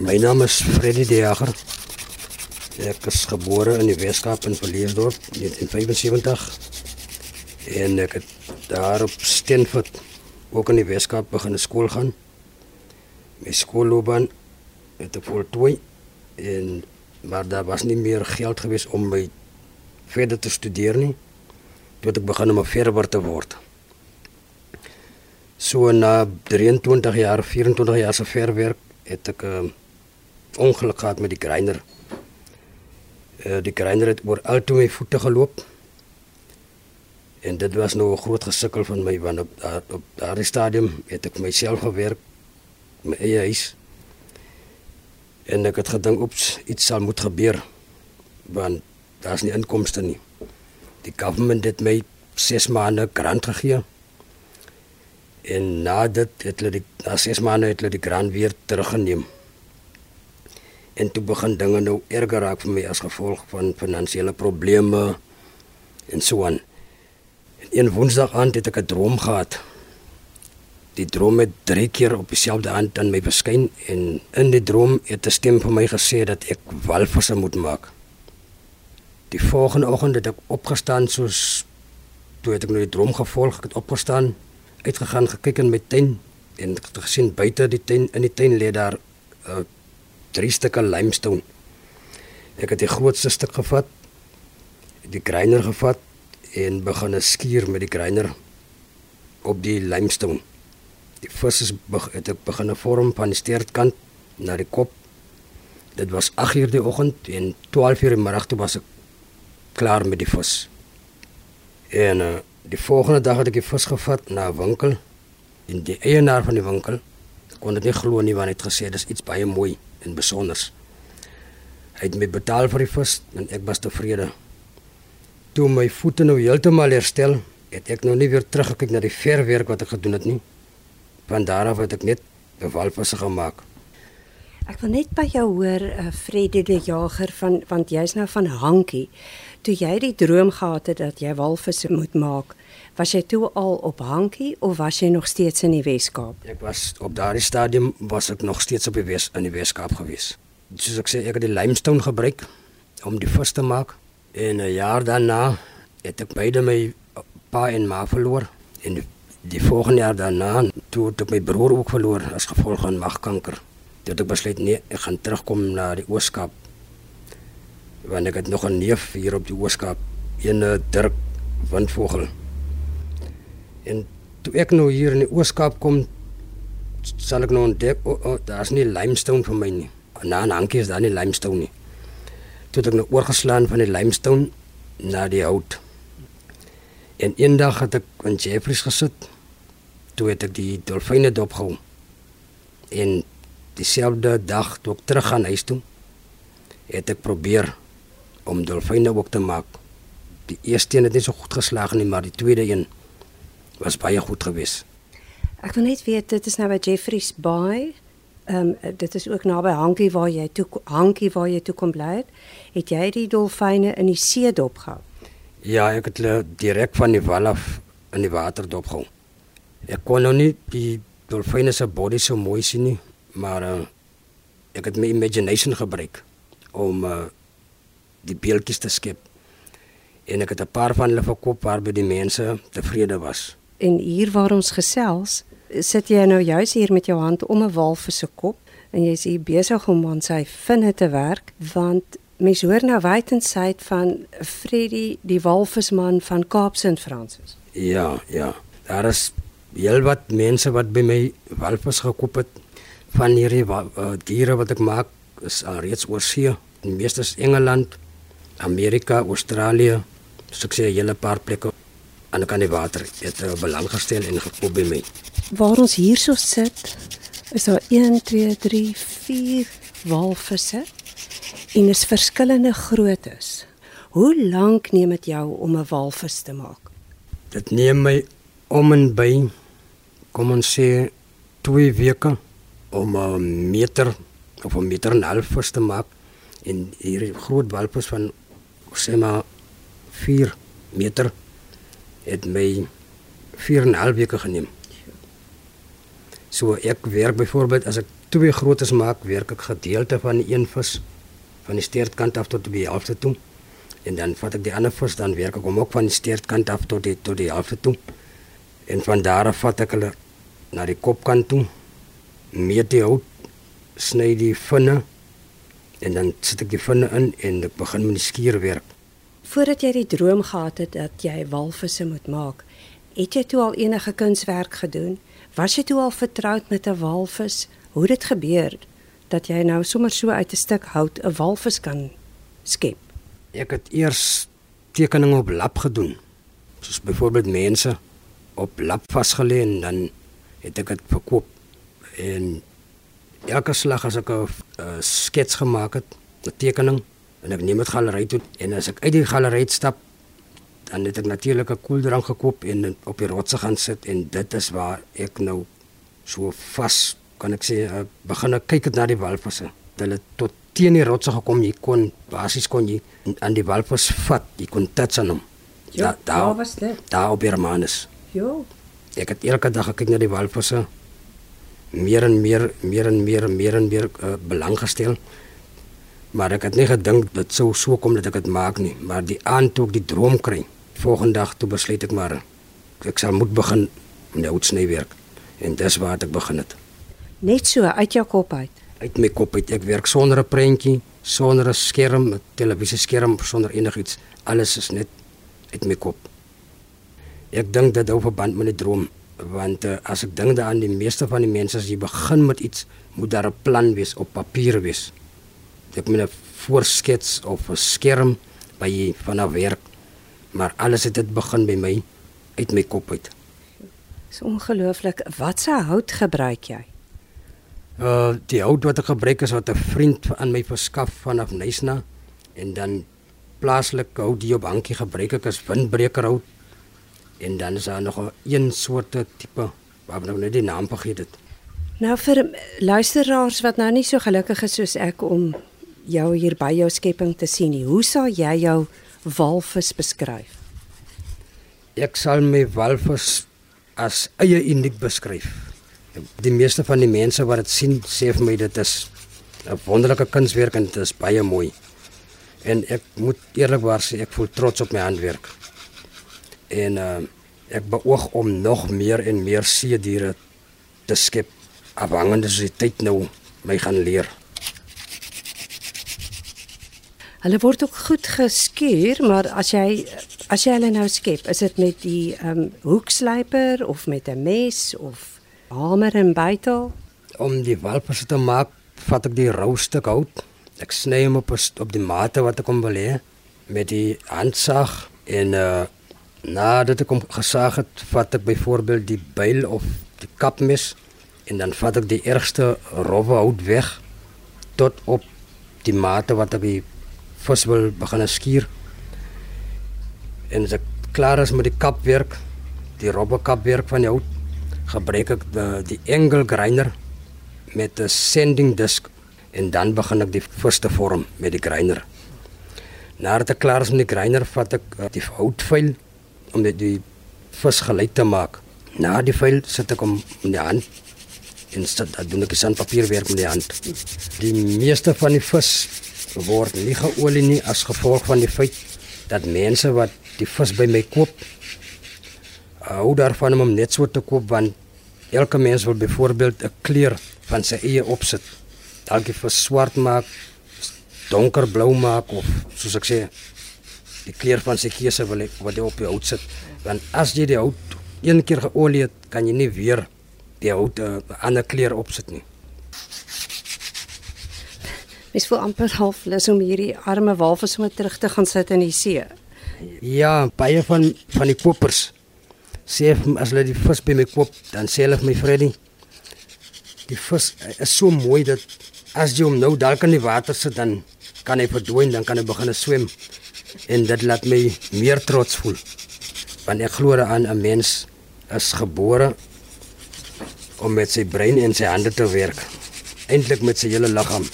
My naam is Freddy De Jager. Ek is gebore in die Weskaap in Verleesdorp in 1975. En ek het daar op Stenford ook in die Weskaap begin skool gaan. My skoolloopbaan het ek voltooi en maar daar was nie meer geld gewees om my verder te studeer nie. Toe het ek begin om 'n verwer te word. So na 23 jaar, 24 jaar se verwerk het ek 'n uh, ongeluk gehad met die grinder. Uh, die grinder het oor al toe my voete geloop. En dit was nou 'n groot gesukkel van my want op daar, op daardie stadium het ek myself gewerk my eie huis. En ek het gedink oeps, iets sal moet gebeur want daar's nie inkomste nie. Die government het my 6 maande grant gegee. En na dit het hulle die na 6 maande het hulle die grant weer teruggeneem. En toe begin dinge nou erger raak vir my as gevolg van finansiële probleme en so aan. En een woensdag aand het ek 'n droom gehad. Die droom het drie keer op dieselfde aand aan my verskyn en in die droom het 'n stem vir my gesê dat ek walvisse moet maak. Die volgende oggend het ek opgestaan soos toe het ek nou die droom gevolg, ek het opgestaan, uitgegaan, gekyk in my tuin en gesien buite die tuin in die tuin lê daar 'n uh, drie stukke limestone. Ek het die grootste stuk gevat, die grinder gevat en begin skuur met die grinder op die limestone. Die vis is het ek begin vorm van die stertkant na die kop. Dit was 8:00 die oggend en 12:00 die middag toe was ek klaar met die vis. En uh, die volgende dag het ek die vis gevat na 'n winkel en die eienaar van die winkel kon dit nie glo nie want hy het gesê dis iets baie mooi en besonders. Hy het my betaal vir die vis en ek was tevrede. Toe my voete nou heeltemal herstel, het ek nou nie weer teruggekyk na die verwerk wat ek gedoen het nie. Van daar af het ek net 'n walvisse gemaak. Ek wil net by jou hoor, uh, Freddie die jager van want jy's nou van Hankie. Toe jy die droom gehad het dat jy walvisse moet maak, was jy toe al op Hankie of was jy nog steeds in die Weskaap? Ek was op daardie stadium was ek nog steeds op die Wes in die Weskaap gewees. Soos ek sê, ek het die limestone gebruik om die vis te maak en 'n jaar daarna het ek beide my pa en ma verloor en die, die volgende jaar daarna toe het ek my broer ook verloor as gevolg van magkanker. Toe het ek besluit nee, ek gaan terugkom na die Ooskaap. Want ek het nog 'n neef hier op die Ooskaap, ene Dirk Windvogel. En toe ek nou hier in die Ooskaap kom, sal ek nou ontdek, oh, oh, daar's nie limestone vir my nie. Na 'n hankie is daar nie limestone nie. Toe het ek nou oorgeslaan van die limestone na die hout. En eendag het ek in Jeffreys gesit. Toe het ek die dolfyne dopgehou. En dieselfde dag toe ek terug gaan huis toe, het ek probeer om dolfyne ook te maak. Die eerste een het nie so goed geslaag nie, maar die tweede een was baie goed geweest. Ek wil net weet dit is nou by Jeffreys Bay. Ehm um, dit is ook naby Hankie waar jy toe Hankie waar jy toe kom bly het. Het jy die dolfyne in die see dopgehou? Ja, ek het hulle direk van die wal af in die water dopgehou. Ek kon nou nie die dolfyne se body so mooi sien nie, maar uh, ek het my imagination gebruik om uh, die beeltjies te skep. En ek het 'n paar van hulle verkoop waarby die mense tevrede was en hier waar ons gesels, sit jy nou juis hier met jou hand om 'n walvis se kop en jy's hier besig om aan sy vinne te werk want mens hoor nou wyd en suid van Freddy die walvisman van Kaap St Francis. Ja, ja. Daar is heelwat mense wat by my walvis gekoop het van hierdie uh, diere wat ek maak is al reeds oor see, die meeste is Engeland, Amerika, Australië, so ek sê 'n hele paar plekke aan kan die water het uh, belang gestel en gekoop by my. Waar ons hierso sit, is daar 1 2 3 4 walvisse en is verskillende groottes. Hoe lank neem dit jou om 'n walvis te maak? Dit neem my om en by kom ons sê 2 weke om 'n meter of 'n meter en 'n half vis te maak en hier groot walvis van sê maar 4 meter het my 4 en 'n half weke geneem. So ek werk byvoorbeeld as ek twee grootes maak, werk ek gedeelte van die een vis van die steertkant af tot die helfte toe. En dan vat ek die ander vis dan werk ek hom ook van die steertkant af tot die tot die helfte toe. En van daar af vat ek hulle na die kopkant toe. Meet die hout, sny die vinne en dan sit ek die vinne in en ek begin met die skierwerk. Voordat jy die droom gehad het dat jy walvisse moet maak, het jy toe al enige kunswerk gedoen? Was jy toe al vertroud met 'n walvis? Hoe het dit gebeur dat jy nou sommer so uit 'n stuk hout 'n walvis kan skep? Ek het eers tekeninge op lap gedoen. Soos byvoorbeeld mense op lap vasgelê en dan het ek dit verkoop. En elke slag as ek 'n skets gemaak het, 'n tekening en ek neem dit galery toe en as ek uit die galery stap dan het ek natuurlik 'n koeldrank gekoop en op die rotse gaan sit en dit is waar ek nou so vas kan ek sê uh, begin ek kyk na die walvisse. Hulle tot teen die rotse gekom, jy kon basies kon jy aan die walvis vat, jy kon touch aan hom. Ja, daar was dit. Daar op Hermanus. Jo. Ek het elke dag gekyk na die walvisse. Meer en meer, meer en meer, meer en meer uh, belang gestel. Maar ek het nie gedink dit sou so kom dat ek dit maak nie, maar die aand toe ek die droom kry, volgende dag toe besluit ek maar ek sal moet begin met houtsny werk. En dis waar ek begin het. Net so uit jou kop uit. Uit my kop uit. Ek werk sonder 'n prentjie, sonder 'n skerm, 'n televisieskerm, sonder enigiets. Alles is net uit my kop. Ek dink dit hou verband met die droom want uh, as ek dink daaraan die meeste van die mense as jy begin met iets, moet daar 'n plan wees op papier wees. Ek moet 'n voorskets of 'n skerm by van 'n werk maar alles het dit begin by my uit my kop uit. Dis ongelooflik. Wat se hout gebruik jy? Uh die hout wat ek gebruik is wat 'n vriend aan my verskaf vanaf Nysna en dan plaaslik hout die op bankie gebruik ek as windbreker hout. En dan is daar nog 'n een soorte tipe waar ek nou net die naam vergeet het. Nou vir luisteraars wat nou nie so gelukkig is soos ek om jou hier by jou skepping te sien nie. Hoe sal jy jou walvis beskryf? Ek sal my walvis as eie uniek beskryf. Die meeste van die mense wat dit sien, sê vir my dit is 'n wonderlike kunswerk en dit is baie mooi. En ek moet eerlikwaar sê ek voel trots op my handwerk. En uh, ek beoog om nog meer en meer see diere te skep afhangende soos die tyd nou my gaan leer. Hulle word ook goed geskuur, maar as jy as jy hulle nou skep, is dit met die ehm um, hoekslyper of met 'n mes of hamer en bytel? Om die walvisse te maak, vat ek die rou stuk hout. Ek sny hom op op die mate wat ek hom wil hê met die handsaag en uh nadat ek hom gesaag het, vat ek byvoorbeeld die byl of die kapmes en dan vat ek die ergste rowwe hout weg tot op die mate wat ek die vis wil begin skuur. En as ek klaar is met die kapwerk, die rowwe kapwerk van hout, gebruik ek die, die angle grinder met 'n sanding disk en dan begin ek die vis te vorm met die grinder. Nadat ek klaar is met die grinder, vat ek uh, die houtvuil om dit die vis gelyk te maak. Na die vuil sit ek hom in die hand sit dan doen ek sandpapierwerk met die hand. Die meeste van die vis word nie geolie nie as gevolg van die feit dat mense wat die vis by my koop hou daarvan om hom net so te koop want elke mens wil byvoorbeeld 'n kleur van sy eie opsit. Dalk die vis swart maak, donkerblou maak of soos ek sê die kleur van sy keuse wil ek wat hy op die hout sit. Want as jy die hout een keer geolie het, kan jy nie weer die hout 'n uh, ander kleur opsit nie. Mens voel amper half lus om hierdie arme walvis sommer terug te gaan sit in die see. Ja, baie van van die kopers sê as hulle die vis by my koop, dan sê hulle vir my Freddy, die vis is so mooi dat as jy hom nou dalk in die water sit dan kan hy verdwyn, dan kan hy begin swem. En dit laat my meer trots voel. Want ek glo aan 'n mens is gebore om met sy brein en sy hande te werk. Eintlik met sy hele liggaam.